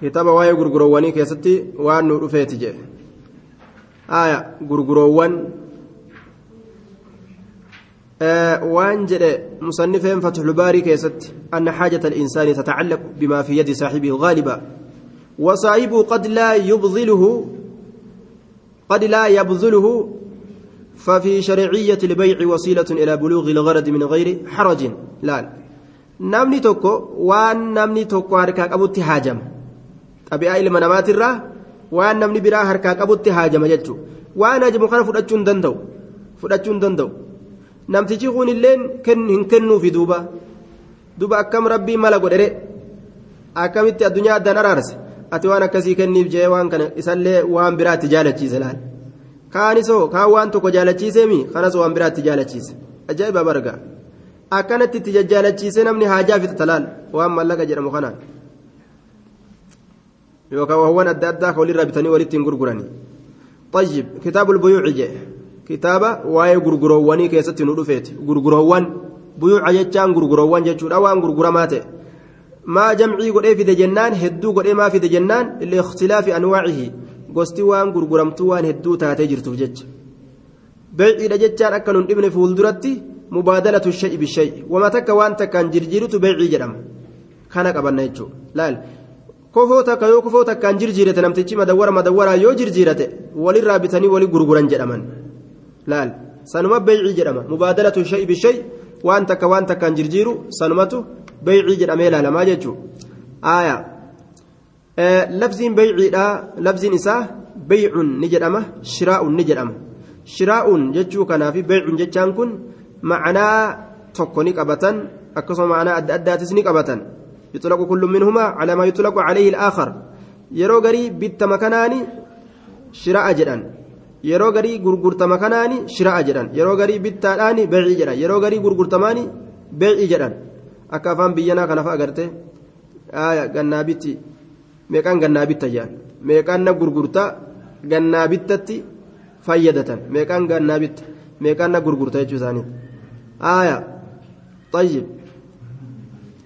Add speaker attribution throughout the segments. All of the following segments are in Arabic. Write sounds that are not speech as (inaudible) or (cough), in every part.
Speaker 1: kitaaba waa'ee gurguroowwanii keessatti waan nu dhufeeti jee aya gurguroowwan waan jedhe musannifeen fatxulbaarii keessatti anna xaajata alinsaani tatacallaqu bimaa fi yadi saaxibihi gaaliba وصاحبه قد لا يبذله قد لا يبذله ففي شرعية البيع وسيلة إلى بلوغ الغرض من غير حرج لا namni tokko waan namni tokko harkaa qabutti haajama xabi'aa ilma namaatirraa waan namni biraa harkaa qabutti haajama jechuudha waan haajamu kana fudhachuu hin danda'u fudhachuu hin danda'u namtichi kun illee hin kennuufi duuba duuba akkam rabbii mala godhere akkamitti addunyaa addaan araarse ati waan akkasii kenniif jee waan kana isallee waan biraatti jaalachiise laal kaanisoo kaan waan tokko jaalachiiseemi kanas waan biraatti jaalachiise ajaa'iba barga akkanatti itti jajjaalachiise namni haajaa fixata laal waan mallaqa jedhamu kanaan yookaan waawwan adda addaa walirraa bitanii walitti hin gurguranii طيب كتاب البيوع جه. كتابة واي غرغروواني كيستي ندفيت غرغرووان بيوع جتان غرغرووان جتشورا وان غرغرماته ما جمعي قد في جنان هدو قد ما في جنان لاختلاف أنواعه. غستي وان غرغرمتو وان هدو تاتي جرتو جج بيعي جتان اكن ابن فولدرتي مبادلة الشيء بالشيء. وما تك وان تكن جرجيرتو بيعي جدم كان قبلنا يجو. لا kofoo takka yoo kofoo takkaan jirjiirate namtichi madawwara madawwaraa yoo jirjiirate walirraa bitanii walii gurguran jedhaman laal sanuma beeycii jedhama mubaadalatu sha'i bishay waan takka waan takkaan jirjiiru sanumatu beeycii jedhamee ilaalamaa jechuudha aaya labziin beeyciidha labziin isaa beeycuun ni jedhama shiraa'uun ni jedhama shiraa'uun jechuu kanaafi beeycuun jechaan kun ma'anaa tokko ni qabatan akkasuma ma'anaa adda addaatis ni qabatan. يطلق كل منهما على ما يطلق عليه الآخر yeroo garii bittama kanaani shira'a jedhan yeroo garii gurgurtama kanaani shira'a jedhan yeroo garii bittaadhaani beecii jedhan yeroo garii gurgurtamaani beecii jedhan akka afaan biyyanaa kanaaf agarte gannaa bitti meeqaan gannaa bitta jedhan meeqaan na gurgurtaa gannaa bittatti fayyadatan meeqaan gannaa bitta meeqaan na gurgurta jechuu isaanii aaya طيب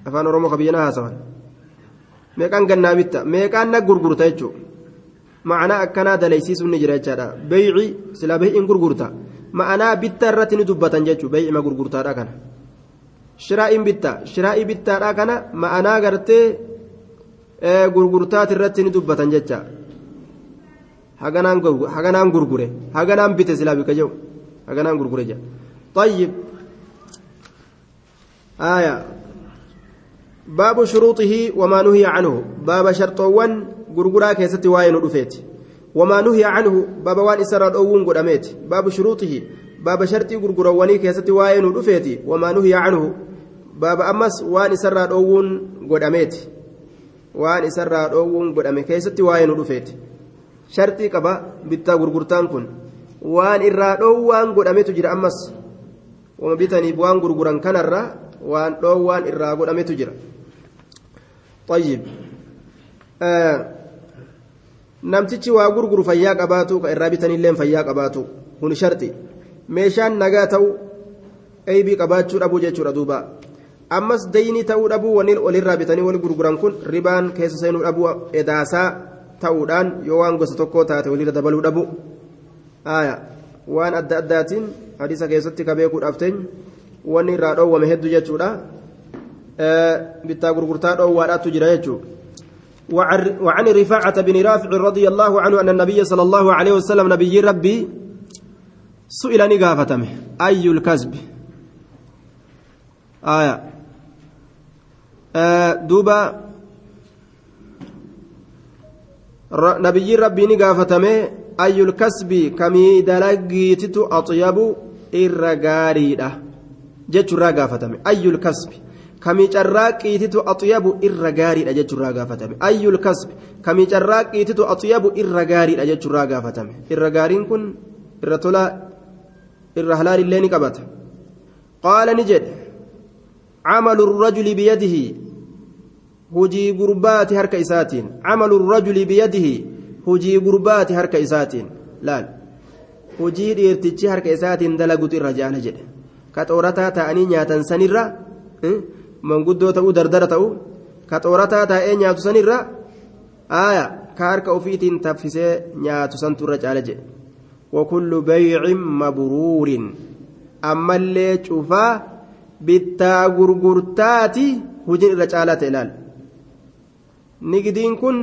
Speaker 1: afaan oromoo kabiyyana haasawan meeqaan gannaa bitta meeqaan na gurgurta jechuun ma'anaa akkanaa dalaysiisuun ni jira jechaadha beeyci silaa beeyciin gurgurta ma'anaa bitta irratti ni dubbatan jechuun beeycima gurgurtaadha kana shiraa'iin bitta shiraa'ii bittaadha kana ma'anaa gartee gurgurtaati irratti ni dubbatan jecha haganaan gurgure haganaan bite silaa bika jedhu haganaan gurgure jedha طيب آية باب شروطه وما نهي عنه. باب شرطوان غرغرا كيستي واين دفيت وما نهي عنه باب وان اسر دوون غدميت باب شروطه باب شرطي غرغرواني كيستي واين دفيت وما نهي عنه باب أمس وان اسر دوون غدميت وان اسر دوون غدمي كيستي واين دفيت شرطي قبا بتا غرغرتان كن. وان irraa dhoowwaan godhametu jira ammas wama bitaniif waan gurguran kanarra waan dhoowwaan irraa godhametu jira طيب آه namtichi waa gurguru fayyaa qabaatu ka irraa bitanillee fayyaa qabaatu kun sharti meeshaan nagaa ta'u eeybii qabaachuu dhabuu jechuudha duuba ammas dayni ta'uu dhabuu waniin olirraa bitanii wal gurguran kun ribaan keessa seenuu dhabuu edaasaa ta'uudhaan yoo waan gosa tokkoo taate walirra dabaluu dhabu aya waan adda addaatiin hadiisa keessatti ka beekuudhaaf teenya wanni irraa dhoowwame hedduu jechuudha Bittaa gurgurtaa dhoowwaadhaatu jira jechuudha. وعن رفاعة بن رافع رضي الله عنه أن النبي صلى الله عليه وسلم نبي ربي سئل نقافتمه أي الكسب آية آه دوبا نبي ربي نقافتمه أي الكسب كمي دلقيتت أطيب إرقاريده جتش راقافتمه أي الكسب kamii carraaqiititu axyabu irra gaariidha jechuurraa gaafatame ayyul kasbi kamii carraaqiititu axyabu irra gaariidha jechuurraa gaafatame irra gaariin kun irra tolaa irra halaalillee ni qabata qaala ni jedhe camalu rajuli biyadihi hujii gurbaati harka isaatiin camalu rajuli biyadihi hujii gurbaati harka isaatiin laal hujii dhiirtichi harka isaatiin dalagutu irra jaala jedhe ka xoorataa ta'anii nyaatan sanirra manguddoo ta'uu dardara ta'uu ka xoorataa taa'ee nyaatu sanirra aaya ka harka ofiitiin taffisee nyaatu santu irra caala jedhe wakullu baycin mabruurin ammallee cufaa bittaa gurgurtaati hujin irra caalaa ta'e ilaal nigdiin kun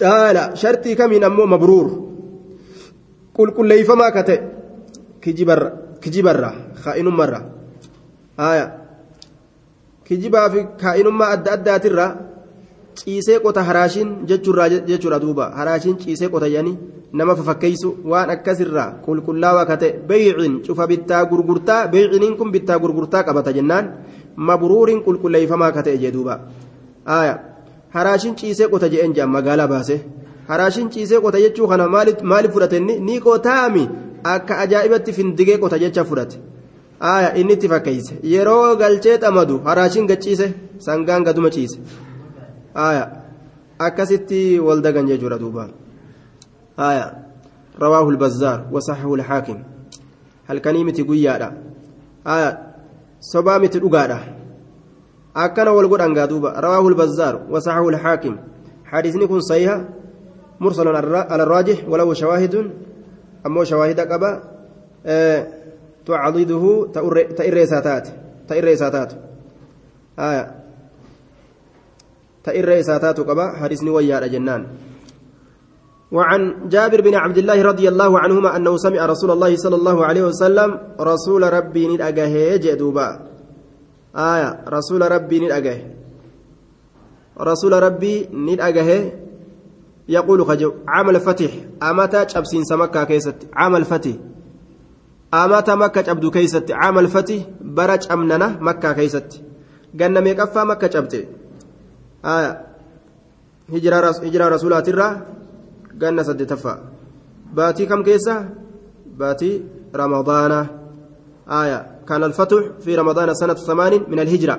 Speaker 1: caala shartii kamiin ammoo mabruur qulqulleeyfamaa ka ta'e kijibarra kaa'inummarra haaya kijibaa fi kaa'inummaa adda addaatirra ciisee qota haraashiin jechuudha duuba. Haraashiin ciisee qota jedhanii nama fafakkeessu waan akkasirraa qulqullaawaa ka ta'e beeyciin cufa bittaa gurgurtaa beeyciniin kun bittaa gurgurtaa qabata jennaan mabruuriin qulqulleeyfamaa ka haaya haraashiin ciisee qota jedheen jedhan magaalaa baase. Haraashiin ciisee qota jechuu kana maaliif fudhate ni qotaami akka ajaa'ibatti findigee qota jecha fudhate aya inni itti fakkeeyse yeroo galchee xamadu haraashiin gachiise sangaan gaduma ciise aya akkasitti wal dagan jechuudha duuba aya rawaahu lbazzaar wasaxahu lxaakim halkanii miti guyyaadha aya sobaa miti dhugaadha akkana wal godhangaa duuba rawaahu lbazzaar wasaxahu lxaakim كن صحيح مرسل على الراجح ولو شواهد أمو شواهد قبا أه تعضده تئريساتات تئريساتات آية. تئريساتات قبا حديثني ويا جنان وعن جابر بن عبد الله رضي الله عنهما أنه سمع رسول الله صلى الله عليه وسلم رسول ربي ندأجه جدوبا. آية. رسول ربي ندأجه. رسول ربي ندأجه. يقول خجو. عمل فتح. أمتى شبسين سمكة كيست. عمل فتح. Amata makka cabdu keeysatti caamal fati bara cabnana makkaa keeysatti ganna meeqaffaa makka cabte aya hijiraa rasulaatirraa ganna saddeetaffaa baatii kam keessa baatii ramadaana aya كان الفتح في رمضان سنة ثمان من الهجرة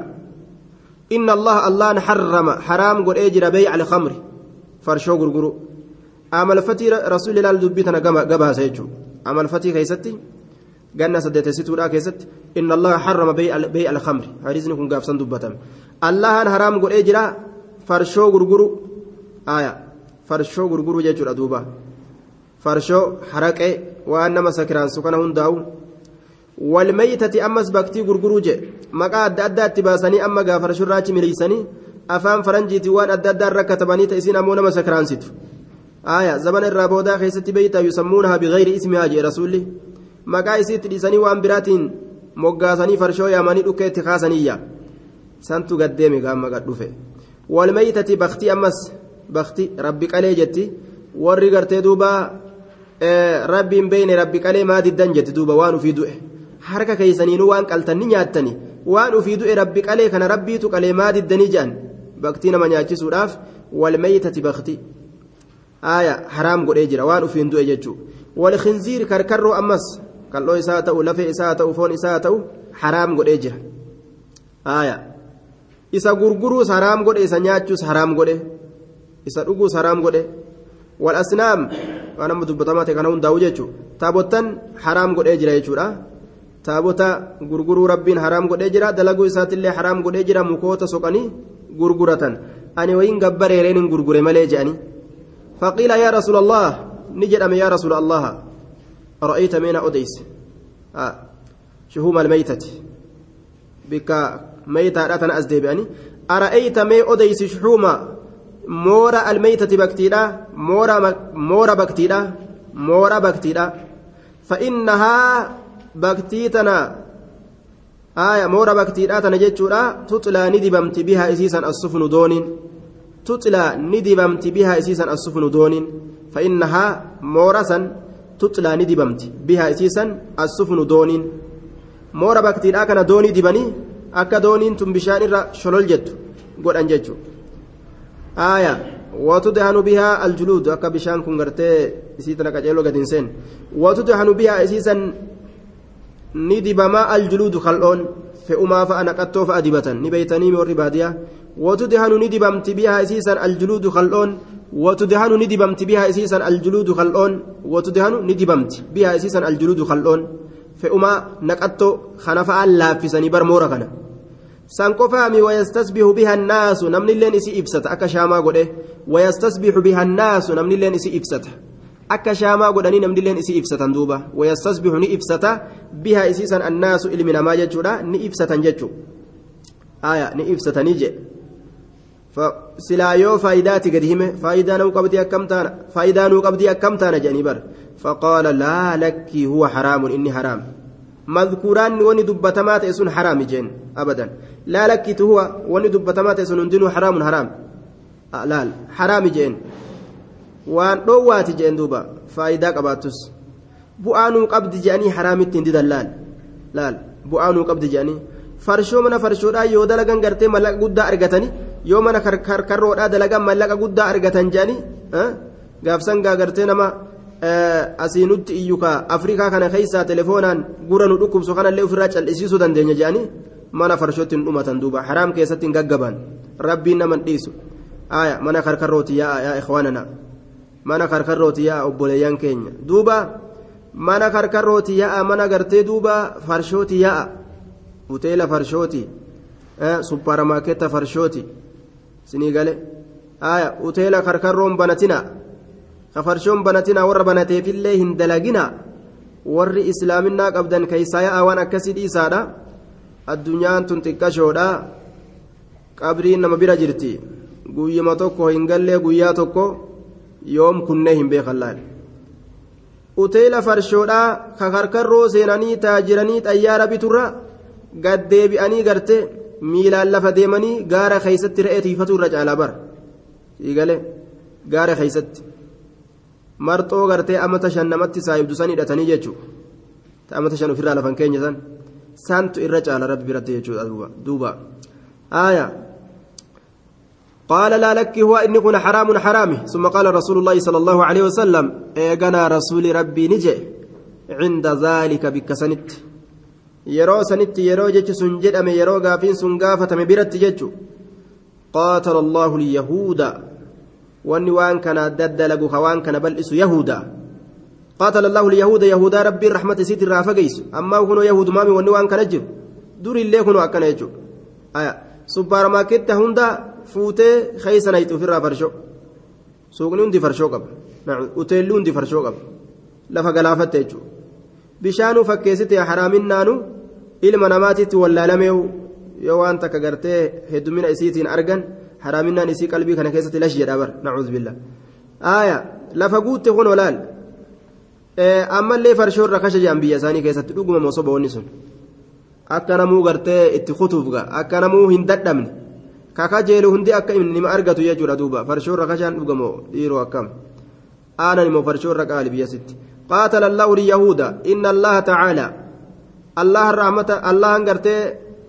Speaker 1: إن الله الله حرم حرام قل أجر بيع الخمر فرشو قرقرو عمل فتي رسول الله دبيتنا قبها سيجو عمل فتي كيستي ganna saddeetessituudha keessatti inna allaha harrama beey alkamri hadiisni kun gaafsan dubbatame allahan haraam godhee jira farshoo gurguru aya farshoo gurguru jechuudha duuba farshoo haraqee waan nama sakiraansu kana hundaa'u walmeeytati ammas baktii gurguruu je maqaa adda addaatti baasanii amma gaa farshurraachi miliysanii afaan faranjiiti waan adda addaan rakkatabanii ta isin ammoo nama sakiraansitu aya zabana irraa boodaa keessatti beeytaa yusammuunaha bigayri ismihaa jee rasuulli maqaa isiitti dhiisanii waan biraatiin moggaasanii farshoo yaamanii dhukkee itti kaasaniyya santu gaddeeme gaamma gad dhufe walmeeytati baktii ammas bakti rabbi qalee jetti warri gartee duuba rabbiin beeyne rabbi qalee maa diddan jetti duuba waan ufii du'e harka keeysaniinuu waan qaltanni nyaattani waan ufii du'e rabbi qalee kana rabbiitu qalee maa diddanii jedhan baktii nama nyaachisuudhaaf walmeeytati bakti aya haraam godhee jira waan ufiin du'e jechuu walkhinziir karkarroo ammas qal'oo isaa ta'u lafee isaa ta'u foon isaa ta'u haraam godhee jira aya isa gurguruus haraam godhe isa nyaachuus haraam godhe isa dhuguus haraam godhe wal asnaam waan amma dubbatamaa ta'e kana hundaa'u jechuu taabottan haraam godhee jira jechuudha taabota gurguruu rabbiin haraam godhee jira dalaguu isaatiillee haraam godhee jira mukoota soqanii gurguratan ani wayin gabbareereen hin gurgure malee je'anii faqiila yaa rasuula allah ni jedhame yaa rasuula allaha رأيت مين أديس. آه. شهوم الميتة بك ميتة أتنا أزدي بأني أرأيت مي أديس شحوم مورا الميتة بكتيرا مورا مورا بكتيرا مورا بكتيرا فإنها بكتيتنا. آية مورا بكتيرا تنجتشورا تطلى ندبمت بها إسيسا السفن دون تطلى ندبمت بها إسيسا السفن دون فإنها مورسا tuxlaa ni dibamti bihaa isiisan assufnu dooniin moora baktiidhaa kana doonii dibanii akka dooniin tun bishaan irra sholol jettu godhan jechu aaya watudhanu bihaa aljuluud akka bishaan kun gartee isii tana qaceeloo gad hin seen watudhanu bihaa isiisan ni dibamaa aljuluudu kal'oon fe'umaa fa'a naqattoo fa'a dibatan ni beeytanii warri baadiyaa watudhanu ni dibamti bihaa isiisan aljuluudu kal'oon وتدهن ندبمت بها اسيسا الجلود خلون وتدهن ندبمت بها اسيسا الجلود خلون فأما نقطو خنفا لافسني برمورا كان san qofaami wayastasbihu biha annaasu namni illeen isi ibsata akka shaamaa godhe wayastasbihu biha annaasu namni illeen isi ibsata akka shaamaa godhanii namni illeen isi ibsatan duuba wayastasbihu ni ibsata biha isiisan annaasu ilmi namaa jechuudha ni ibsatan jechuu aya ni ibsatanii jedhe silaa yoo faayidaati gadi hime faayidaa nuu qabdii akkam taana faayidaa nuu qabdii akkam taana jedhanii bar faqaala laa lakkii huwa haraamun inni haraam madkuuraan wani dubbatamaa ta'e sun haraami jeen abadan laa lakkitu huwa wani dubbatamaa ta'e sun hundinuu haraamun haraam laal haraami jeen waan dhoowwaati jeen duuba faayidaa qabaattus bu'aa nuu qabdi jedhanii haraamitti hin didan laal laal bu'aa nuu qabdi jedhanii farshoo mana farshoodhaa yoo dalagan gartee mallaqa guddaa argatanii yoo mana karkarroodhaa dalagan mallaqa guddaa argatan jedhanii gaafsan gaa gartee nama asii nutti iyyuka afrikaa kana keessaa telefoonaan gura nu dhukkubsu kanallee ofirraa cal'isiisuu dandeenya jedhanii mana farshootti hin dhumatan duuba haraam keessatti hin gaggaban rabbiin nama hin dhiisu mana karkarrooti yaa yaa ikhwaanana mana karkarrooti yaa obboleeyyan keenya duuba mana karkarrooti yaa mana gartee duuba farshooti yaa hoteela farshooti supparmaarkeetta farshooti sinii gale aya hoteela karkarroon banatina kafarshoon banatina warra banateefillee hin dalagina warri islaaminaa qabdan keeysaa ya'a waan akkasii dhiisaadha. Addunyaan tun xiqqashoodha. Qabriin nama bira jirti. Guyyuma tokko hin gallee guyyaa tokko yoom kunnee hin beekan laal hoteela farshoodhaa kakarkarroo seenanii taajiranii xayyaara biturra gad deebi'anii garte miilaan lafa deemanii gaara keeysatti re'ee tiifatu irra caalaa bara siigale gaara keeysatti marxoo gartee amata shan namatti saayibdu san hidhatanii jechuudha amata shan ofirraa lafan keenya san santu irra caala rabbi biratti jechuudha duuba آية قال لا لك هو إن كن حرام حرامي ثم قال رسول الله صلى الله عليه وسلم إيقنا رسول ربي نجي عند ذلك بكسنت yeroo sanitti yeroo jechi sun jedhame yeroo gaafiin sun gaafatame biratti jechu qaatala allahu lyahuuda wanni waan kana daddalagu ka waan kana bal'isu yahuuda qaatala allahu lyahuuda yahuudaa rabbiin raxmata isiit irraa fageysu ammaa kunoo yahudumaami wanni waan kana jiru durillee kunoo akkana jechu aya suppaarmaarkeetta hunda fuutee keeysanayxi ofirraa farsho suuqni hundi farshoo qaba uteelli hundi farshoo qaba lafa galaafatte jechuudha bishaanuu fakkeessite haraaminaanu ilma namaatitti wallaalameewu yoo waan takka gartee heddumina isiitiin argan haraaminaan isii qalbii kana keessatti lash jedha bar nacuudhu billah aaya lafa guutte kun olaal ammallee farshoo irra kasha jedhan biyya isaanii keessatti dhuguma mosoba wanni sun akka namuu gartee itti kutuuf gaa akka namuu hin dadhabne kaka jeelu hundi akka nima argatu jechuudha duuba farshoo irra kashaan dhugamoo dhiiroo akkam aanan immoo farshoo irra qaali biyyasitti. قاتل الله اليهود. إن الله تعالى الله الرحمة الله أنقرتي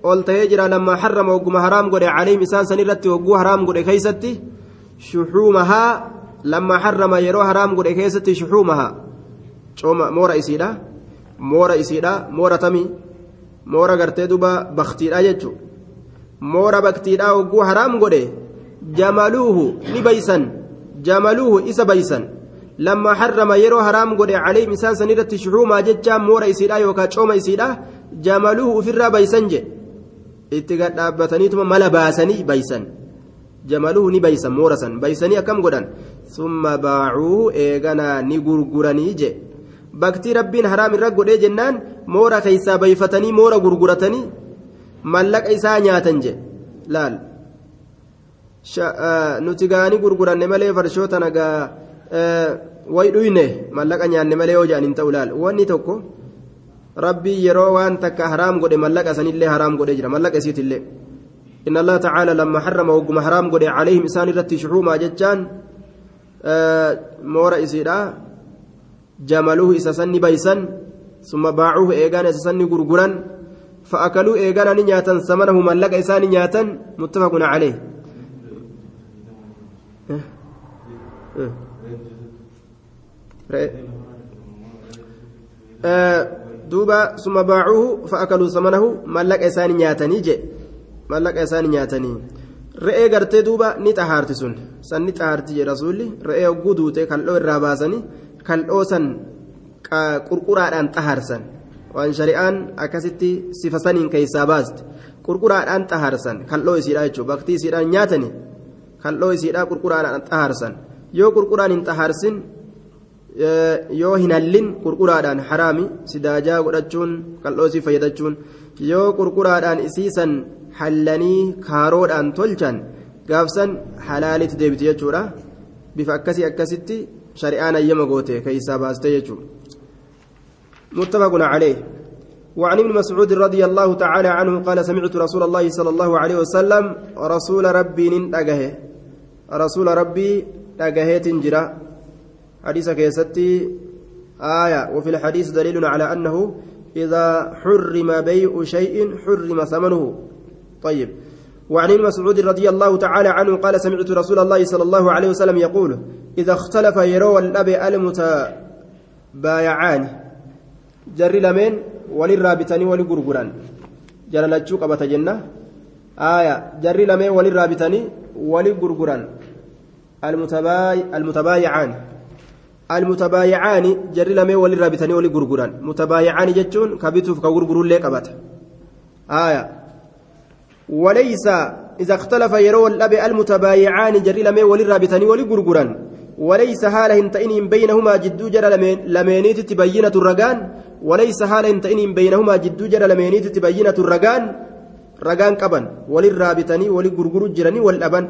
Speaker 1: قلت يجرى لما حرم وقم حرام قد عليهم إسان سنرتي وقو حرام قد كيستي شحومها لما حرم يرو حرام قد كيستي شحومها. مورا إسيدا مورا إسيدا مورا تمي مورا قرتي دوبا بختيرا يجو مورا بختيرا وقو حرام قد جمالوه نبيسا جمالوه إسا بيسا. لما حرم يرو حرام قد عليه مسان سنيرة شحوما ججا مورا يسيدا يوكا شوما يسيدا جمالوه في الرا بيسنج. إتقاد دابتني ثم ملا باسني بيسن. جمالوه ني بيسن مورسا بيسني كم قدن. ثم باعوه إيغانا نغرغراني جي. بكتي ربين حرام الرق جنان مورا كيسا بيفتني مورا غرغرتني ملك إسا نياتن جي. لال. nuti gaanii gurguranne malee farshoota nagaa way dhuyne mallaqa nyaanne malee yoo jedhan hin ta'u laal wanni tokko rabbii yeroo waan takka haraam godhe mallaqa sanillee haraam godhe jira mallaqa isiitillee إن الله تعالى لما حرم وقم حرام قد عليهم إنسان رتي شحوما جتان مورا إسيرا جملوه إسسني بيسن ثم باعوه إيغان إسسني غرغرا فأكلوا إيغان نياتا ثمنه ملك إسان نياتا متفق عليه duuba summa baacuuhu fa'akaluu samanahu mallaqa isaanii nyaatanii je mallaqa isaanii nyaatanii re'ee gartee duuba ni xahaarti sun san ni xahaarti je rasuulli re'ee hogguu duute kaldhoo irraa baasanii kaldhoo san qurquraadhaan xahaarsan waan shari'aan akkasitti sifa saniin keeysaa baaste qurquraadhaan xaharsan kal'oo isiidhaa jechuudha baktii isiidhaan nyaatani kal'oo isiidhaa qurquraadhaan xaharsan yoo qurquraan hin xaharsin yoo hin hallin qurquraadhaan haraami sidaajaa godhachuun kal'oo isii fayyadachuun yoo qurquraadhaan isiisan hallanii kaaroodhaan tolchan gaafsan halaalitti deebiti jechuudha bifa akkasii akkasitti shari'aan ayyama goote keeysaa baaste jechuudha متفق عليه وعن ابن مسعود رضي الله تعالى عنه قال سمعت رسول الله صلى الله عليه وسلم رسول ربي ننتقه رسول ربي نقه تنجرا حديث كيستي آية وفي الحديث دليل على أنه إذا حرم بيع شيء حرم ثمنه. طيب. وعن ابن مسعود رضي الله تعالى عنه قال سمعت رسول الله صلى الله عليه وسلم يقول إذا اختلف يروى الأب المتبايعان جر لمن؟ وللرابطان ولغرغران جر لچو قبت جنة؟ آية جر لمن؟ وللرابطان ولغرغران المتباي المتبايعان المتبايعان جر لمن وللرابطان ولغرغران متبايعان جتون كبتوف كغرغرون لي قبت آية. وليس إذا اختلف يرو الأب المتبايعان جري لمن وللرابطان ولغرغران وليس حالهم تئنهم بينهما جدو جرى لمينيت تبينة الرقان. وليس حالهم تئنهم بينهما جدو جرى لمينيت تبينة الرقان. رقان قبن وللرابطان ولغرغر جرني والأبن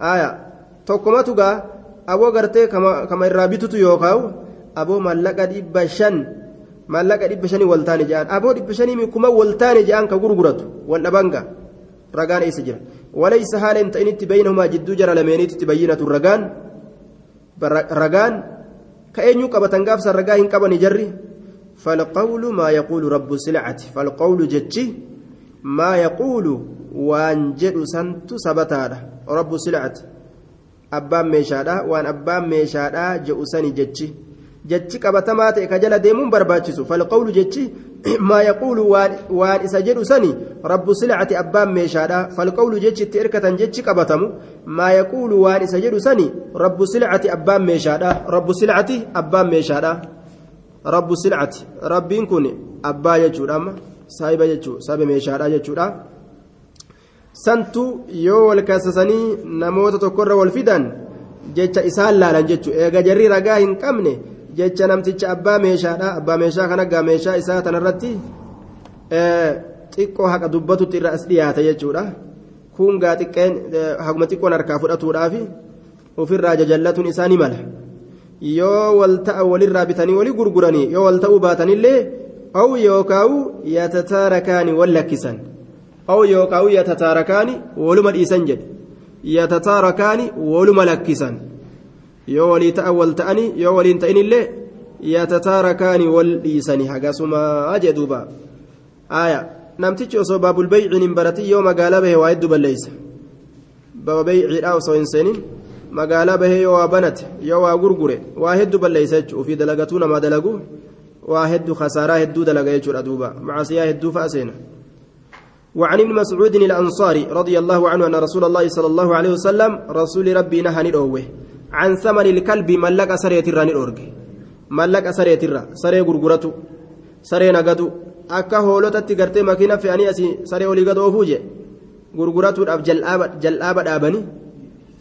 Speaker 1: آية. tokkomatugaa aboo gartee kama irraa bitutu yookaan aboo maallaqa dhibba shan maallaqa dhibba shanii wal taane jedhan aboo dhibba shanii kuma wal taane jedhan ka gurguratu wal dhabanga ragaan eessa jira walaysa haala hin ta'initti baynahumaa jidduu jara lameeniitti bayyinatu ragaan ragaan ka eenyuu qabatan gaafsan ragaa hin qabani jarri فالقول ما يقول رب السلعة فالقول جتشي ما يقول وانجد سنت سبتها رب السلعة abbaan meeshaadha waan abbaan meeshaadha je'u sani jechi jechi qabatamaa ta'e ka jala deemuun barbaachisu falqawlu jechi maa yaquulu waan isa jedhu sani rabbu silcati abbaan meeshaadha falqawlu jechi itti erkatan jechi qabatamu maa yaquulu waan isa jedhu sani rabbu silcati abbaan meeshaadha rabbu silcati abbaan meeshaadha rabbu silcati rabbiin kun abbaa jechuudha amma saahiba jechuu sabe meeshaadha jechuudha santu yoo wal kaasasanii namoota tokkorra wal fidan jecha isaan laalan jechuudha eega jarri ragaa hin qabne jecha namticha abbaa meeshaadha. Abbaa meeshaa kan aggaa meeshaa isaa tanarratti xiqqoo haqa dubbatutti irra as dhiyaata jechuudha. Kun gaa xiqqeen haguma xiqqoon harkaa fudhatuudhaaf ofirraa jajallatuun isaa ni mala. Yoo wal ta'a walirraa bitanii walii gurguranii yoo wal ta'uu baatanillee aw yookaa'u yatataarakaani wal lakkisan. أو يوكاو يتتاركان ولما الإيسان جد يتتاركان ولما لكسان يو ولي تأول تأني يو ولي تأني اللي يتتاركان والإيسان حقا سما أجدوبا آية نمتج أصو باب البيع نمبرتي يوم قال به وايد بليس باب بيع أو سو إنسان magaala bahee yoo waa banate yoo waa gurgure waa hedduu balleeysa jechuudha ofii dalagatuu namaa dalagu waa hedduu khasaaraa hedduu dalaga jechuudha duuba macaasiyaa hedduu fa'a seena. وعن ابن مسعود الأنصاري رضي الله عنه أن رسول الله صلى الله عليه وسلم رسول ربي نهى ندعوه عن ثمن الكلب ملك سرية الرا ندعوه ملك سرية الرا سرية غرغرته سرية نقدو akka hoolotatti gartee makiina fe'anii asii saree olii gad oofuu je gurguratuudhaaf jal'aaba dhaabanii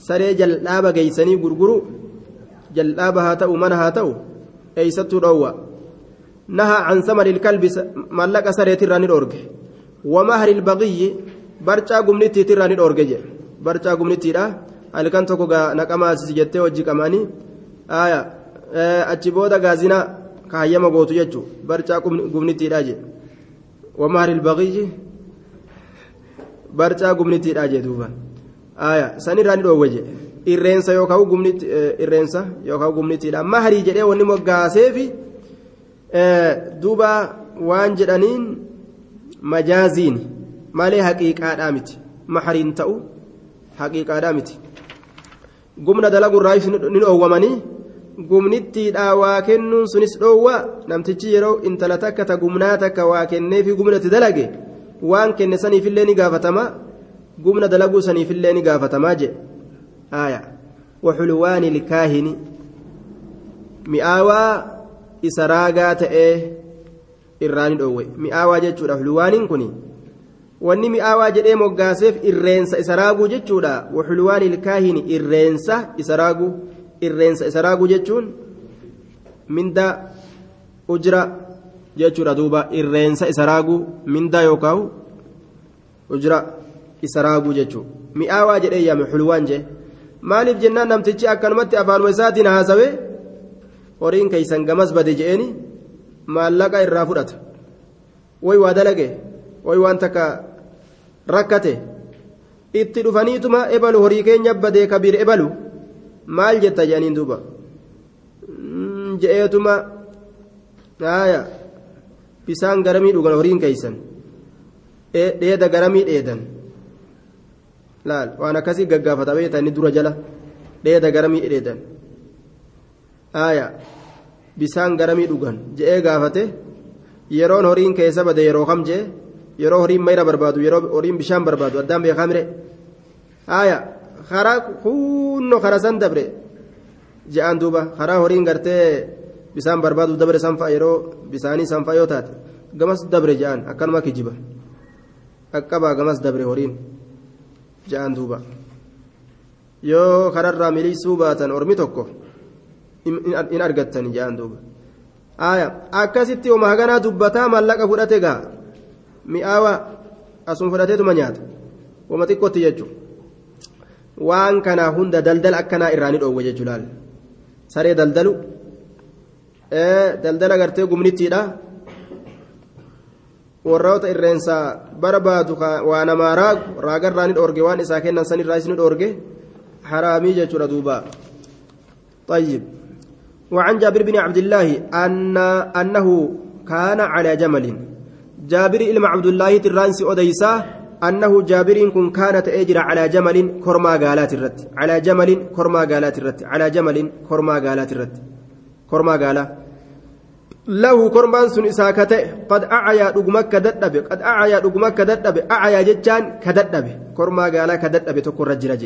Speaker 1: saree jal'aaba geeysanii gurguru jal'aaba haa ta'u mana haa ta'u eeysattuu dhoowwa naha can samani ilkalbi mallaqa sareetirraa ni dhoorge ومهر البغي برجا قمنتي تراني دورجه برجا قمنتيدha halkan tokko naqama asii jettee hojii qamaanii achi booda gaazina kaayyama gootu jechuun barcaa gumnittiidha je wamahar ilbaqiyyi barcaa gumnittiidha je duuba sanirraa ni dhoowwe je irreensa yookaan gumnitti irreensa yookaan gumnittiidha maharii jedhee wanni moggaaseefi duuba waan jedhaniin. Majaaziin malee haqiiqaadhaa miti mahariin ta'u haqiiqaadhaa miti gumna dalagurraa ni dhoowwamanii gumnittiidhaa waa kennuun sunis dhoowwa namtichi yeroo intala takka ta gumnaa takka waa kenneefi gumnatti dalage waan kenne saniifillee ni gaafatama gumna dalaguu saniifillee ni gaafatamaa jedhe aya waxulwaani ilkaahini mi'aawaa isa raagaa ta'ee irraa ni dhoowwe mi'aawaa jechuudha hulwaaniin kun wanni mi'aawaa jedhee moggaaseef irreensa isa raaguu jechuudha waxulwaani ilkaahini irreensa isa raaguu irreensa isa raaguu jechuun minda ujra jechuudha duuba irreensa isa raaguu minda yookaan ujra isa raaguu jechuudha mi'aawaa jedhee yaame xulwaan jee maaliif jennaan namtichi akkanumatti afaanuma isaatiin haasawee horiin keeysan gamas bade je'eeni maallaqa irraa fudhata. Way waa dalage way waan takka rakkate. Itti dhufaniituma ebalu horii keenya badee kabiir ebalu maal jetta jedhaniin duuba? Je'eetuma haaya bisaan garamii dhugan horiin keeysan. Dheeda garamii dheedan. Laal waan akkasii gaggaafata beektaa inni dura jala. Dheeda garamii dheedan. Haaya bisaan garamii dhugan je'ee gaafate yeroon horiin keessa bade yeroo kam je'e yeroo horiin mayra barbaadu yeroo horiin bishaan barbaadu addaan beekaa mire haaya karaa kunno kara san dabre je'aan duuba karaa horiin gartee bisaan barbaadu dabre sanfa yeroo bisaanii sanfa yoo taate gamas dabre je'aan akkanuma kijiba qaqqabaa gamas dabre horiin je'aan duuba yoo kararraa miliisuu baatan ormi tokko in argattani je'aan duuba akkasitti oma haganaa dubbataa mallaqa fudhate gaa mi'aawa asuma fudhateetuma nyaata wama xiqqootti jechuudha waan kanaa hunda daldala akkanaa irraa ni dhoowwe jechuudha laal saree daldalu daldala gartee gumnittiidha warroota irreensaa barbaadu waa namaa raagu raagarraa ni dhoorge waan isaa kennan sanirraa is ni dhoorge haraamii jechuudha duuba طيب وعن جابر بن عبد الله أن أنه كان على جمل. جابر إلما عبد الله الرانسي أديسا أنه جابر كن كانت أجر على جمل كرما قالات الرت. على جمل كرما قالات الرت. على جمل كرما قالات الرت. كرما قالا له كرمان سن إساكته قد أعيا دقمك كددب قد أعيا دقمك كددب أعيا جتان كددب كرما قالا كددب تكون رجرج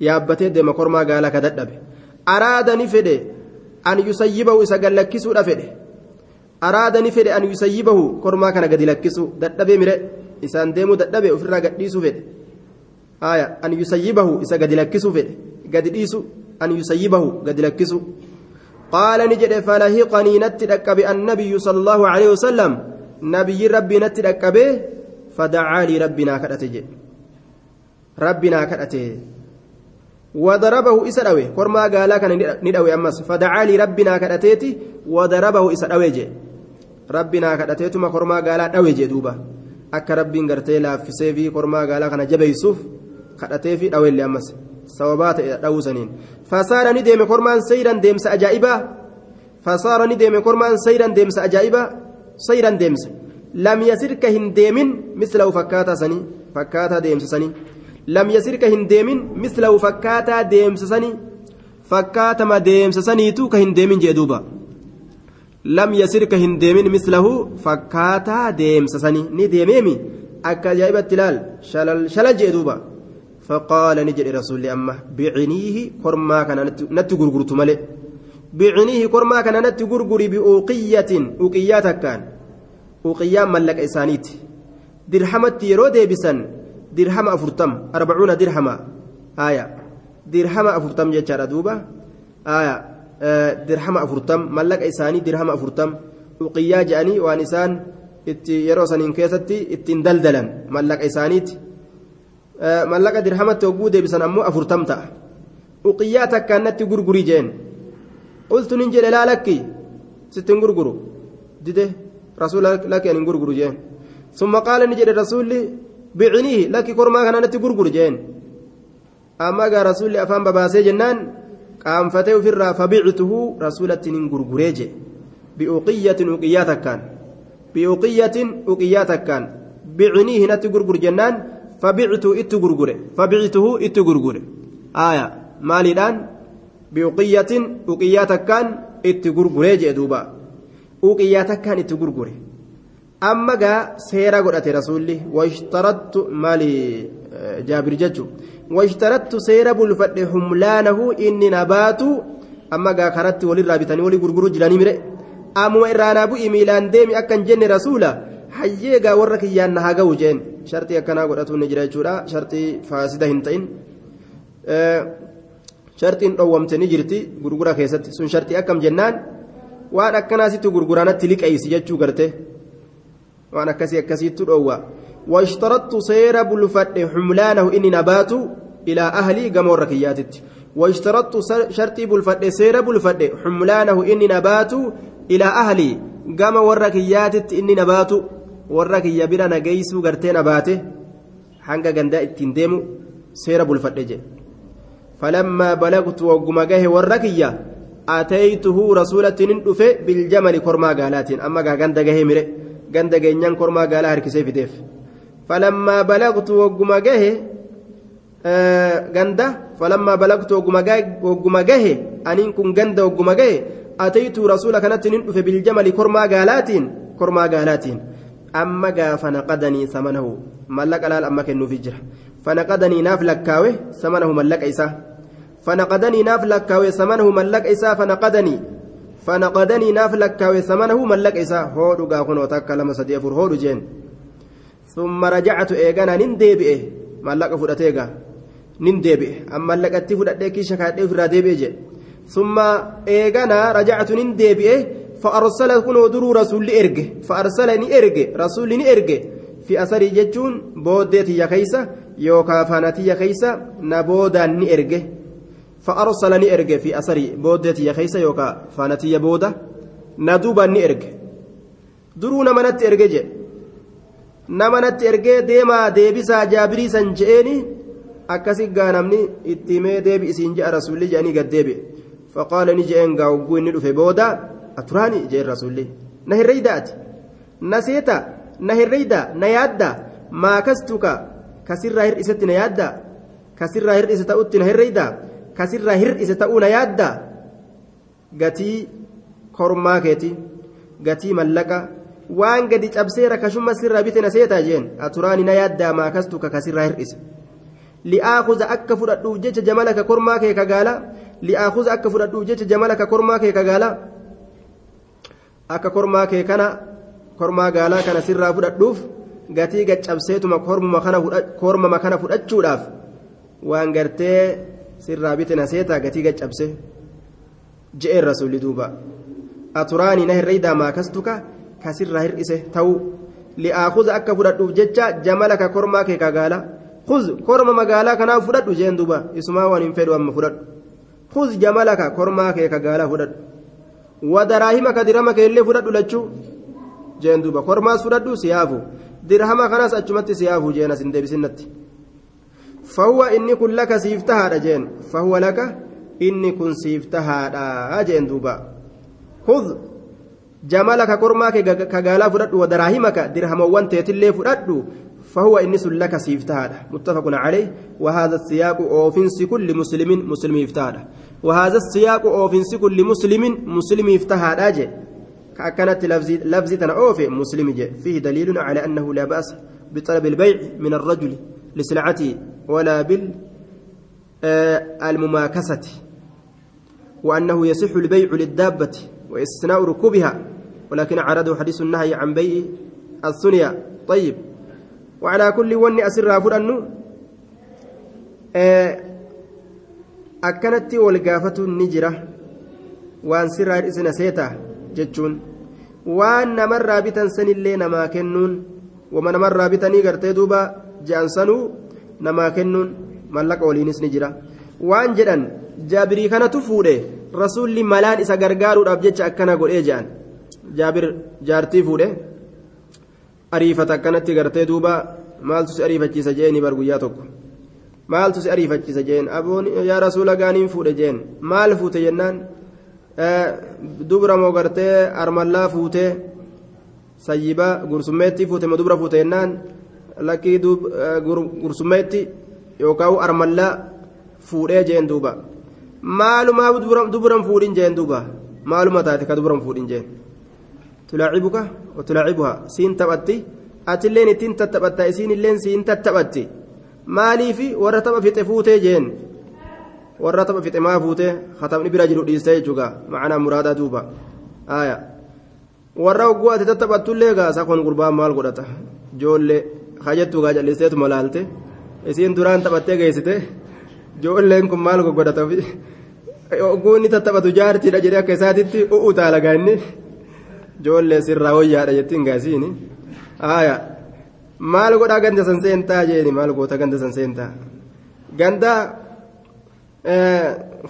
Speaker 1: يابتي دم كرما قالا كددب أراد نفده أن يسيبه إساقلكسو رفده أراد نفد أن يسيبه كرما كان قد لكسو ددبه مره إسان ديمو ددبه وفرنا قد ديسو فد آية أن يسيبه إسا قد لكسو فد قد ديسو أن يسيبه قد لكسو قال نجد فلهقني نتدك النبي صلى الله عليه وسلم نبي ربي نتدك به فدعا لي ربنا كدته ربنا كدته وضربه إسدوي كرما قالا كان ندوي أمس فدعا لي ربنا كدتيتي وضربه إسدوي جي ربنا كدتيتما كرما قالا دوي جي دوبا akka rabbiin gartee laaffisee fi kormaa gaalaa kana jabeessuuf kadhatee fi dhaweellee ammas sababaa ta'e dha'uu saniin fasaara ni deeme kormaan sayran deemsa ajaa'ibaa fasaara ni deeme kormaan sayran deemsa ajaa'ibaa sayran deemsa lam yasirka hin deemin mislahu fakkaataa sanii fakkaataa deemsa sanii mislahu fakkaataa deemsa sanii fakkaatama deemsa saniitu ka hin deemin jee duuba lam yasirka hin deemin mislahu fakkaataa deemsa sanii ni deemeemi akka ajaa'ibatti ilaal shalal jee duuba فقال نجد رسول أمه بعنيه كرما كان نتي غرغرت ملئ بعنيه كرما كان نتي غرغري بأوقية أوقيات كان أوقيا ملك إسانيت درهمت يرو ديبسن درهم أفرتم أربعون درهما آية درهم أفرتم جتشارة دوبة آية آه درهم أفرتم ملك إساني درهم أفرتم أوقيا جاني وانسان itti yeroo saniin keessatti ittiin daldalan mallaqa isaaniiti mallaqa dirhamatti hogguu deebisan ammoo afurtam ta'a uqiyyaa takkaan natti gurgurii jeen qultu nin jedhe laa lakki sittin gurguru dide rasuula lakki anin gurguru jeen summa qaala ni jedhe rasuulli biciniihi lakki kormaa kana natti gurguru jeen amma gaa rasuulli afaan babaasee jennaan qaanfatee ofirraa fabictuhu rasuulatti nin gurguree je biuqiyyatin uqiyyaa takkaan biuqiyyatin uqiyyaa takkaan biciniihi natti gurgur jennaan فبعته اتغرغره فبعته اتغرغره آية مالدان بأقية أقيات كان amma gaa seera godhate rasuulli washtarattu maali eh, jaabir jechuun. Washtarattu seera bulfadhe humlaanahu inni nabaatu amma gaa karatti walirraa bitanii walii gurguruu jiranii mire. Ammuma irraa naa bu'i miilaan deemi akkan jenne rasuula? Hayyee gaa warra kiyyaan na haa ga'u jeen. Shartii akkanaa godhatuun ni jira jechuudha. Shartii faasida hin ta'in. Eh, shartiin dhowwamte ni jirti gurgura keessatti. Sun shartii akkam jennaan? Waan akkanaa sitti gurguraanatti liqeessi jechuu gartee waan akkasii akkasiittu dhowwa واشترطت سير بلفد حملانه إني نبات إلى أهلي قمور ركياتت واشترطت شرطي بلفد سير بلفد حملانه إني نبات إلى أهلي قام وركياتت إني نبات وركي بلا نجيس قرتي نباته حنقا قندا التنديم سير بلفد فلما بلغت وقم جه وركيا أتيته رسولة ندفه بالجمل كرما قالات أما قندا جه مره جينيان كرما قال هركسي في ديف فلما بلغت وقم جه ganda falammaa balagtu wagguma gahe aniin kun ganda wagguma gahe ataytu rasuula kanatti nin dhufe biljamali kormaa gaalaatiin kormaa gaalaatiin amma gaafa naqadanii samanahu mallaqa laal amma kennuufi jira fanaqadanii naaf lakkaawe samanahu mallaqa isaa fanaqadanii naaf lakkaawe samanahu mallaqa isaa fanaqadanii lakkaawe samanahu mallaqa isaa hoodhu gaa kunoo takka lama sadii afur hoodhu jeen ثم رجعت إيجانا ننديبئه mallaqa fudhatee gaa nin deebi'e amma mallaqatti fudhadhee kiisha kaadhee ofirraa deebi'e jedhe summa eeganaa rajacatu nin deebi'e fa'arsala kunoo duruu rasuulli erge fa'arsala ni erge rasuulli ni erge fi asarii jechuun booddee tiyya keeysa faana tiyya booda na duubaan ni erge duruu namanatti erge jedhe namanatti ergee deemaa deebisaa jaabirii san je'eeni akkasi gaa namni itti himee deebi isiin je'a rasuulli je'anii gad deebi'e faqaala ni je'een gaa hogguu inni dhufe booda aturaani je'een rasuulli na herreydaati na seeta na herreyda na yaadda maa kastuka kasirraa hir'isetti na yaadda kasirraa hir'ise ta'utti na herreyda kasirraa hir'ise ta'uu na yaadda gatii kormaa keeti gatii mallaqa waan gadi cabsee rakashumma sirraa bite na seetaa jeen aturaani na yaaddaa maa kastuka kasirraa hir'ise li'aakuza akka fudhadhuuf jecha jamalaka kormaa kee kagaala li'aakuza akka fudhadhuuf jecha jamalaka kormaa kee kagaala akka kormaa kee kana kormaa gaalaa kana sirraa fudhadhuuf gatii gaccabseetuma kormama kana fudhachuudhaaf waan gartee sirraa bite na seetaa gatii gaccabse. Je'een rasuulli duuba. Aturaanii na hirreeydaa maakastuka kasirraa hir'ise ta'u. Li'aakuza akka fudhadhuuf jecha jamala ka kormaa kee kagaala kuz korma magaalaa kanaa fudhadhu jeen duuba. Isumaa waan hin fedhu amma fudhadhu. Kuz jamala ka kormaa kee kagaalaa fudhadhu. ودراهم كدرهم كيلي فلد لچو جين دوبا خرماس فلدو سيافو kanaas achumatti اچمت سيافو جينا سندبسنتي laka siif tahaadha jeen fahuwa laka inni kun siif tahaadha jeen duba kuz jamalaka kormaa kee kagaalaa fudhadhu wadaraahimaka dirhamawwan teetillee fudhadhu فهو إنس لك سيفتاده متفق عليه وهذا السياق أوفنس كل مسلم مسلم يفتاده وهذا السياق أوفنس كل مسلم مسلم يفتاده أجي كأكنت لفظي لفظي أوفي مسلم جي فيه دليل على أنه لا بأس بطلب البيع من الرجل لسلعته ولا بال المماكسة وأنه يصح البيع للدابة واستثناء ركوبها ولكن عرضه حديث النهي عن بيع الثنيا طيب وعلى كل ون أسر فرأنو أكنت والقافة النجرة وأن سر إسنا سيتا جتشون وأن نمر رابطا سن اللي نما كنون وما نمر رابطني قرتي دوبا جانسنو نما كنون ملك ولينس نجرة وأن جدن جابري كان تفوده رسول ملان إسا غرغارو رابجتش أكنا قول إيجان جابر جارتي فوده ariifata akkanatti gartee duuba maaltu si ariifachiisa jeeni bar guyyaa tokko maaltu si ariifachiisa jeen aboon yaa rasuula gaaniin fuudhe jeen maal fuute jennaan dubra moo gartee armallaa fuutee sayyiba gursummeetti fuute moo dubra fuute jennaan lakkii eh, gursummeetti yookaan armallaa fuudhee jeen duuba. Maalumaa duburan fuudhin jeen duuba? Maaluma taate ka duburan fuudhin jeen? Tulaacibuka tulaacibuha siin taphatti. Atilleen ittiin tattaphatta isiinilleen siin tattaphatti maaliifi warra tapha fixe fuutee jeen? Warra tapha fixe maa fuutee? Hatamni bira jiru dhiistee jechuudha macanaa muraadaa duuba. Warra hogguu ati tattaphattullee gaasaa kun gurbaan maal godhata? Joollee. Hajjattuu gaa jalliseetuma laalte isiin duraan taphattee geessite ijoolleen kun maal goggodhatafi ogguunni tattaphatu jaartiidha jedhee akka isaatitti u'u taala gaanni ijoollee sirraa wayyaadha jettiin gaasiini haaya maal godhaa ganda san seentaa jeeni maal goota ganda san seentaa ganda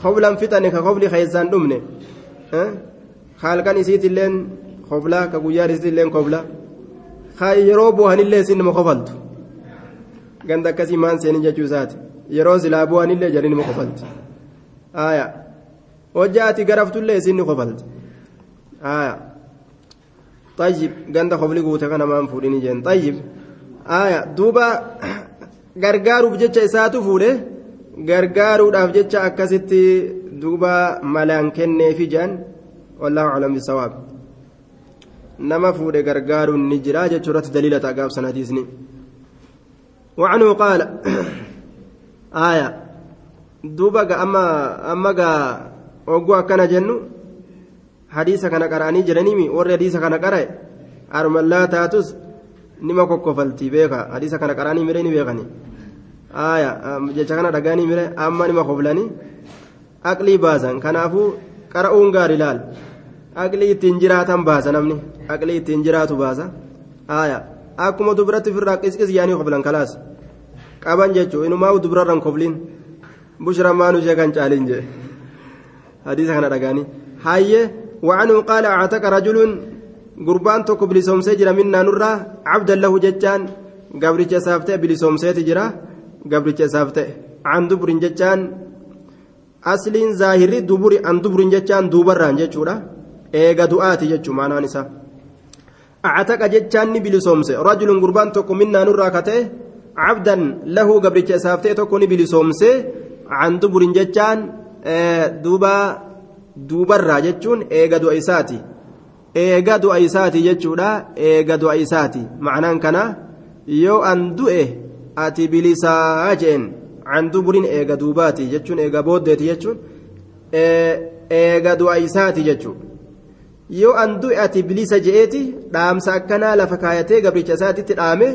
Speaker 1: hoblan fixane ka hobli keessaan dhumne halkan isiitilleen hobla ka guyyaan isiitilleen hobla haa yeroo bu'anillee isin nama qofaltu. Ganda akkasii maan seenii jechuu isaati. Yeroo silaa bu'anillee jalli nama qofalti. Haaya hojjaa ati garaftullee isin ni qofalti. Haaya tayyib ganda qofli guute kana maan fuudhinii jeen. Tayyib haaya duuba gargaaruuf jecha isaatu fuudhe gargaaruudhaaf jecha akkasitti duuba malaan kenneefi jaan wallahu alam bisawaab. nama fuudhe gargaaruun ni jira jechuurratti daliila ta'a gaafsan hadiisni wacanuu qaala (clears throat) aaya duuba ga amma amma ga ogguu akkana jennu hadiisa kana qara'anii jiranimi warri hadiisa kana qara'e armallaa taatus nima kokkofalti beeka. Hadiisa kana qara'anii miree ni beekanii. Aaya jecha kana dhagaanii miree amma nima koflanii aqlii baasan. Kanaafuu qara'uun gaari laal aqlii ittiin jiraatan baasa namni aqlii ittiin jiraatu baasa آية akkuma dubiratti firraa qisqis yaanii koblan kalaas qaban jechuun inumaa dubrarran kobliin bushra maanu ishee kan caaliin jee hadiisa kana dhagaanii hayyee وعنه قال اعتق رجل قربان توك بلسومسي جرا منا نرى عبدا له ججان قبرج سافته بلسومسي جرا قبرج سافته عن دبر ججان أصل ظاهري دبر عن دبر ججان دوبران ججورا eega du'aati jechuun maanaan isaa. Acataqa jechaan ni bilisoomse. Rajulun gurbaan tokko minnaa nurraa kate cabdan lahuu gabricha isaaf ta'e tokko ni bilisoomse. Can duburin jechaan eh, duuba duubarraa jechuun eega du'a isaati. Eega du'a isaati jechuudha eega du'a isaati. Macnaan kana yoo an du'e ati bilisaa jeen. Can duburin eega duubaati jechuun eega booddeeti jechuun eh, eega du'a isaati jechuudha. Yoo an du'e ati bilisa je'eeti dhaamsa akkanaa lafa kaayatee gabricha isaatitti dhaame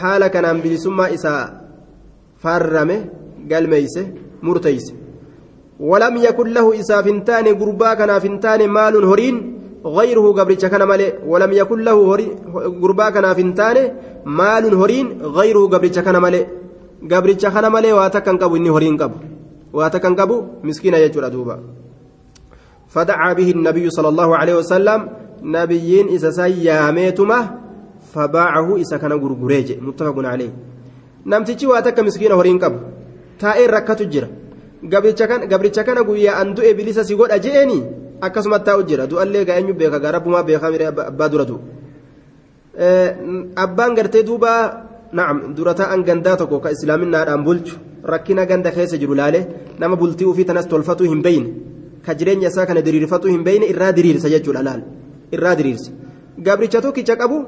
Speaker 1: haala kanaan bilisummaa isaa farrame galmeeyse murteeyse. ولم يكن له إساف تاني قربا كان فنتان مال هرين غيره قبرتش كان مالي ولم يكن له قربا كان فنتان مال هرين غيره قبرتش كان مالي قبرتش كان مالي واتكن قبو إني هرين قبو واتكن قبو مسكين يجور أدوبا فدعا به النبي صلى الله عليه وسلم نبيين إذا سياميتما فباعه إذا كان غرغريج متفق عليه نمتيجي واتك مسكين هورين قب تائر ركته جرا gabricha kana guyyaa an du'e bilisa si godha je'eni akkasuma taa'u jira du'allee gaa eenyu beeka gaa rabbumaa beekaa mire abbaa dura du'u abbaan gartee duuba na'am dura taa'an gandaa tokko ka islaaminaadhaan bulchu rakkina ganda keessa jiru laale nama bultii ufii tanas tolfatuu hin beeyne ka jireenya isaa kana diriirfatuu hin beeyne irraa diriirsa jechuudha laal irraa diriirsa gabricha tokkicha qabu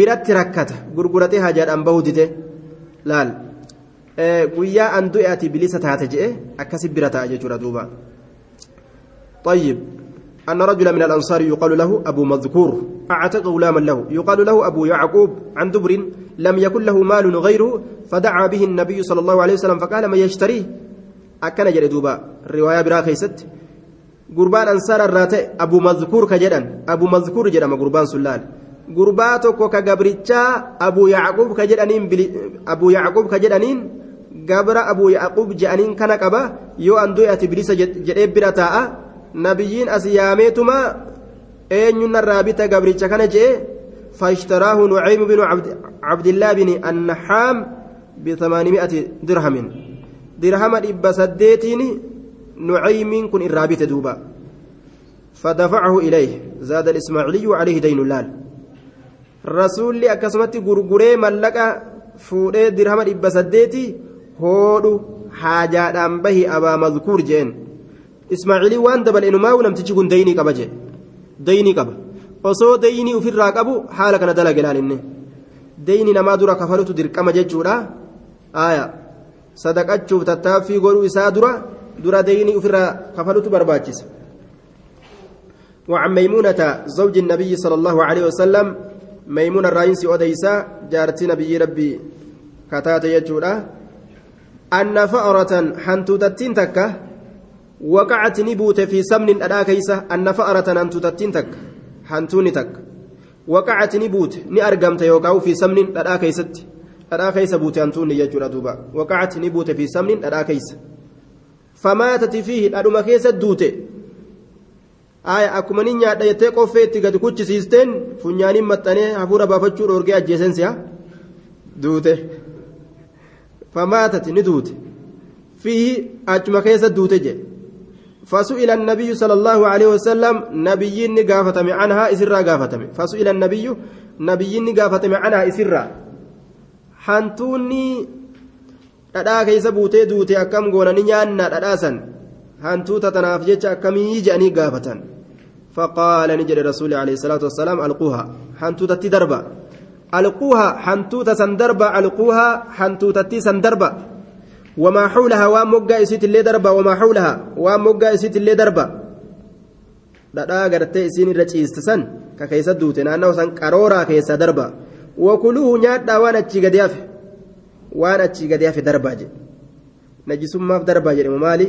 Speaker 1: biratti rakkata gurguratee hajaadhaan bahuu dide laal guyyaa an du'e ati bilisa taate je'e akkasi bira ta'a jechuudha duuba طيب أن رجلا من الأنصار يقال له أبو مذكور أعتق غلاما له يقال له أبو يعقوب عن دبر لم يكن له مال غيره فدعا به النبي صلى الله عليه وسلم فقال من يشتريه أكن جل دوبا الرواية برا خيست gurbaan ansaara irraa ta'e abu mazkuur ka jedhan abu mazkuur jedhama gurbaan sun laal gurbaa tokko ka gabrichaa abu yacquub ka jedhaniin abu yacquub ka jedhaniin gabra abu yacquub jedhaniin kana qaba yoo an du'e ati bilisa jedhee bira taa'a nabiyyiin as yaameetuma eenyunnarraa bita gabricha kana jedhe فاشتراه نعيم بن عبد, عبد الله بن النحام بثمانمائة درهم درهم إبا سديتين نعيم كن الرابط دوبا. فدفعه إليه. زاد الإسماعيلي عليه دين اللال. رسول أكسمت غرغري ملقا فودي درهم إبا سديتي هودو حاجات به أبا مذكور جين. إسماعيلي وان دبل إنما ولم تجي كن ديني قبا جي ديني قبا osoo deyni ofirraa qabu haala kana dalaga ilaalinne deyni namaa dura kafalutu dirqama jechuudha aya sadaqachuuf tattaaffii godhuu isaa dura dura deyni ofirraa kafalutu barbaachisa. وعن ميمونة زوج النبي صلى الله عليه وسلم ميمون الرئيس أديسا جارتي نبي ربي كتات يجودا أن فأرة حنتوتتين تكة وقعت نبوت في سمن الأدا كيسة أن فأرة حنتوتتين تك حنتوني تك وقعت نبوت نأرقمت يوكاو في سمن الأدا كيست الأدا كيس بوت أنتوني يجودا دوبا وقعت نبوت في سمن كيسة فماتت فيه الأدوما كيسة دوتي aya akkuma nin nyaadha jettee qoffee itti gadi kuchisiisteen funyaaniin maxxanee hafuura baafachuu dhoorgee ajjeesen si'a duute famaatati ni duute fiihi achuma keessa duute je فسئل النبي صلى الله عليه وسلم نبي قافتم عنها إسرا قافتم فسئل النبي نبي قافتم عنها إسرا حنتوني dhadhaa keessa buutee duute akkam goona ni nyaanna dhadhaasan hantuuta tanaaf jecha akkamii jedhanii gaafatan فقال نجد رسول عليه الصلاة والسلام ألقوها حنتوتة دربا ألقوها حنتوتة سندربا ألقوها حنتوتة سندربا وما حولها ومقا إسيت اللي دربا وما حولها ومقا إسيت اللي دربا dhadhaa gartee isiin irra ciistisan ka keessa duute naannoo san qarooraa keessa darba wakuluuhu nyaadhaa waan achii gadi hafe waan achii gadi hafe darbaa jedhe najisummaaf darbaa jedhemu maali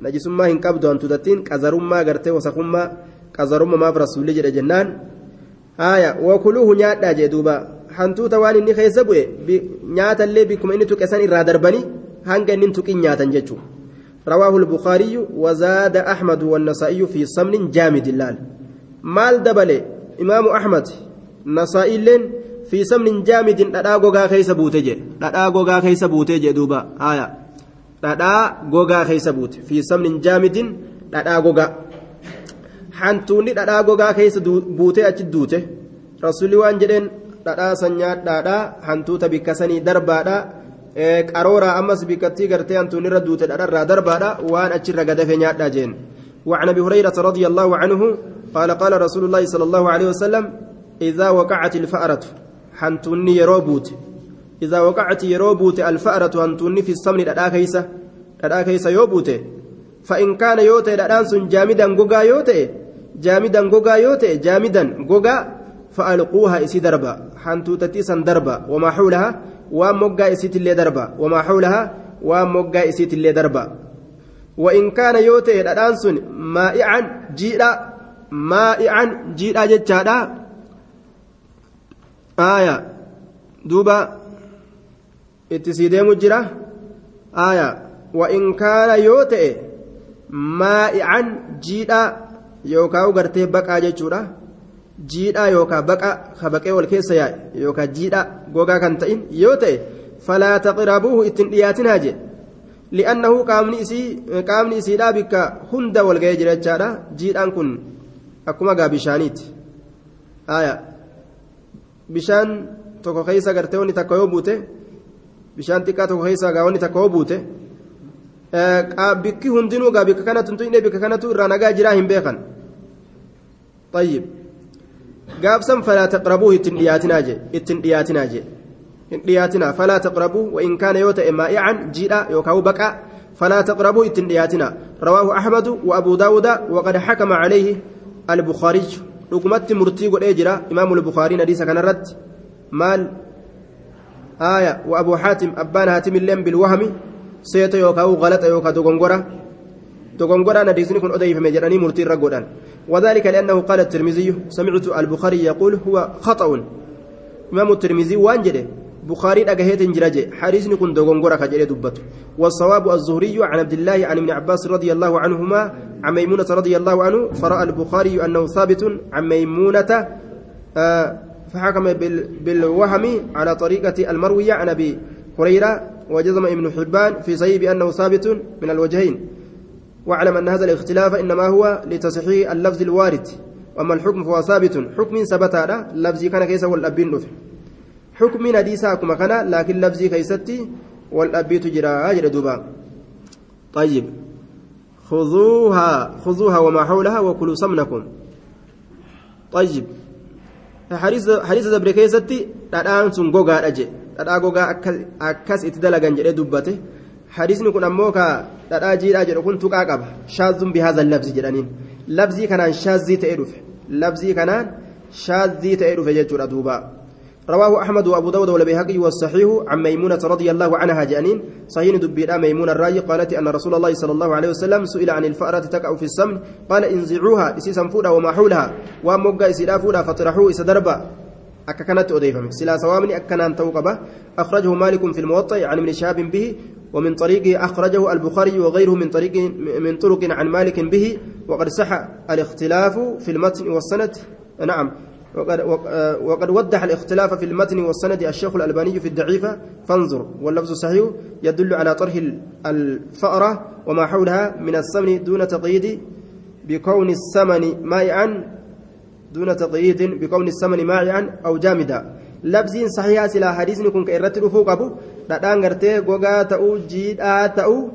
Speaker 1: najisummaa hin qabdu hantuutattiin qazarummaa gartee wasaqummaa qazarummaaf rasuulli jedhe jennaan haaya wakuluuhu nyaadhaa jee duuba hantuuta waan inni keessa bu'e nyaatallee bikkuma inni tuqe san irraa darbanii hanga inni tuqin nyaatan jechuudha رواه البخاري وزاد أحمد والنسائي في صمن جامد اللال مال دبل إمام أحمد نسائي في صمن جامد لا غوغا خيس بوتجي لا غوغا خيس بوتجي دوبا آية لا غوغا خيس بوت في صمن جامد لا غوغا hantuunni dhadhaa gogaa keessa buutee achi duute rasuulli waan jedheen dhadhaa sanyaadhaadhaa hantuuta bikka sanii darbaadhaa qarooraa ammas bikkattii gartee hantuunni irra duute dhadharraa darbaadhaa waan achirra gadafe nyaadhaa jeen وعن ابي هريره رضي الله عنه قال قال رسول الله صلى الله عليه وسلم اذا وقعت الفأرة حنتوني يروبوت اذا وقعت يروبوت الفأرة حنتوني في السمن ددا كيسه ددا كيسه يوبوت فان كان يوتي ددان سن جامدا غوغا يوتي جامدا غوغا يوتي جامدا غوغا فألقوها إسي دربا حنتوتتي سن دربا وما حولها وموغا إسيت اللي دربا وما حولها وموغا إسيت اللي دربا وإن كان يوتي الأنسون مائعا جيدا مائعا جيدا جتشادا آية دوبا اتسيدي مجرى آية وإن كان يوتي مائعا جيدا yookaan gartee baqaa jechuudha jiidhaa yookaan baqa ka baqee wal keessa yaa'e yookaan jiidhaa gogaa kan ta'in yoo ta'e falaa taqrabuuhu ittiin dhiyaatinaa jedhe li'annahu qaamni isii qaamni isiidhaa bikka hunda wal ga'ee jira jechaadha jiidhaan kun akkuma gaa bishaaniiti bishaan tokko keessa gartee wanni takka yoo buute bishaan xiqqaa tokko keessa gaa wanni takka yoo buute bikki hundinuu gaa bikka kanatu hin bikka kanatu irraa nagaa jiraa hin beekan طيب قابسا فلا تقربوه اتندياتنا جي اتندياتنا جي اتندياتنا فلا تقربوه وإن كان يوتا مائعا جيدا يوكاو بكا فلا تقربوه اتندياتنا رواه أحمد وأبو داود وقد حكم عليه البخاري مرتي قد اجرا إمام البخاري نديس كان رد مال آية وأبو حاتم أبان هاتم اللين بالوهم سيت يوكاو غلط يوكا دوغنغورا دوغنغورا نديسني كن أدي فمجراني جراني مرتي رقودان وذلك لأنه قال الترمذي سمعت البخاري يقول هو خطأ إمام الترمذي وانجده بخاري أجهيت جراجة. حديث كن دوغنغورا كجري دبته والصواب الزهري عن عبد الله عن ابن عباس رضي الله عنهما عن ميمونة رضي الله عنه فرأى البخاري أنه ثابت عن ميمونة آه فحكم بالوهم على طريقة المروية عن أبي هريرة وجزم ابن حبان في صحيح بأنه ثابت من الوجهين. واعلم أن هذا الاختلاف إنما هو لتصحيح اللفظ الوارد. وأما الحكم فهو ثابت. حكم ثبت هذا لفظي كان كيس والأبين نفع حكم نديسا كما كان لكن لفظي كيستي والأبي تجرى أجر دبا طيب. خذوها خذوها وما حولها وكلوا سمنكم. طيب. حديث دبر كيستي دادان سن غوغا دجه دادا غوغا أكس اتدلغن جده دبته حديثني كن أمو كا dhadhaa jiidhaa jedhu kun tuqaa qaba shaazun bihaazan labzi jedhaniin labzii kanaan shaazii ta'ee dhufe labzii kanaan شاذي تأيد فججر أدوبا رواه أحمد وأبو داود والبيهقي والصحيح عن ميمونة رضي الله عنها جانين صحيح دبيرا ميمونة الرأي قالت أن رسول الله صلى الله عليه وسلم سئل عن الفأرة تقع في السمن قال انزعوها إسيسا فودا وما حولها وموقع فودا فاطرحوه إسدربا akka kanatti odeeffame silaa sawaamni akkanaan ta'uu qaba أخرجه مالك في الموطأ عن ابن شهاب به ومن طريقه أخرجه البخاري وغيره من طريق من طرق عن مالك به وقد صح الاختلاف في المتن والسند. نعم. وقد وقد وضح الاختلاف في المتن والسند الشيخ الألباني في الضعيفة. فانظر واللفظ صحيح يدل على طرح الفأرة وما حولها من السمن دون تقييد بكون السمن مائعا دون تقييد بكون السمن مائعا أو جامدا. صحيحة سلا حديث كن كإرت رفوق أبو. دادان غرتي غوغا تأو جيدا تأو.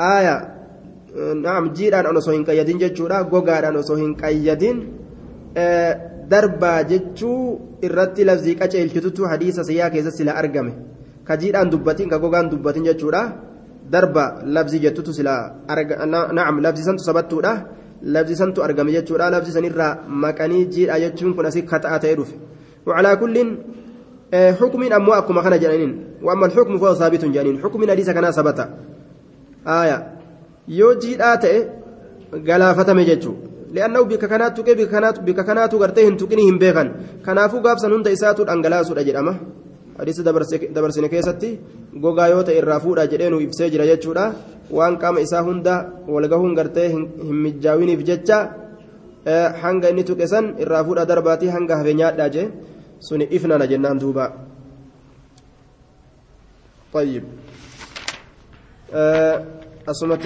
Speaker 1: آية. نعم جيدان أنا سوهن قيدين جتشورا غوغا أنا سوهن قيدين darbaa jechuu irratti lafzii qaceelchitutu hadiisa siyaa keessatti sila argame ka jiidhaan dubbatiin ka gogaan dubbatiin jechuudha darba labzii jettutu sila naam labsisantu sabattuudha labsisantu argame jechuudha labsisanirraa maqanii jiidha jechuun kun asii kataa ta'ee dhufe وعلى كل حكم أمو أكما كان جانين وأما الحكم فهو ثابت جانين حكم حديث كان ثبت آية يوجي آتئ لأنه بك كانت تقي بك كانت بك كانت كنافو إساتو أنغلاسو أجرأمه hadiisa dabarsine keessatti gogaa yoo ta'e irraa fuudhaa jedhee nu ibsee jira jechuudha waan qaama isaa hunda walgahuun gartee hin mijaawiniif jecha hanga inni tuqe san irraa fuudhaa darbaatii hanga hafe nyaadhaa jee suni ifnana jennaan duuba طيب أسمت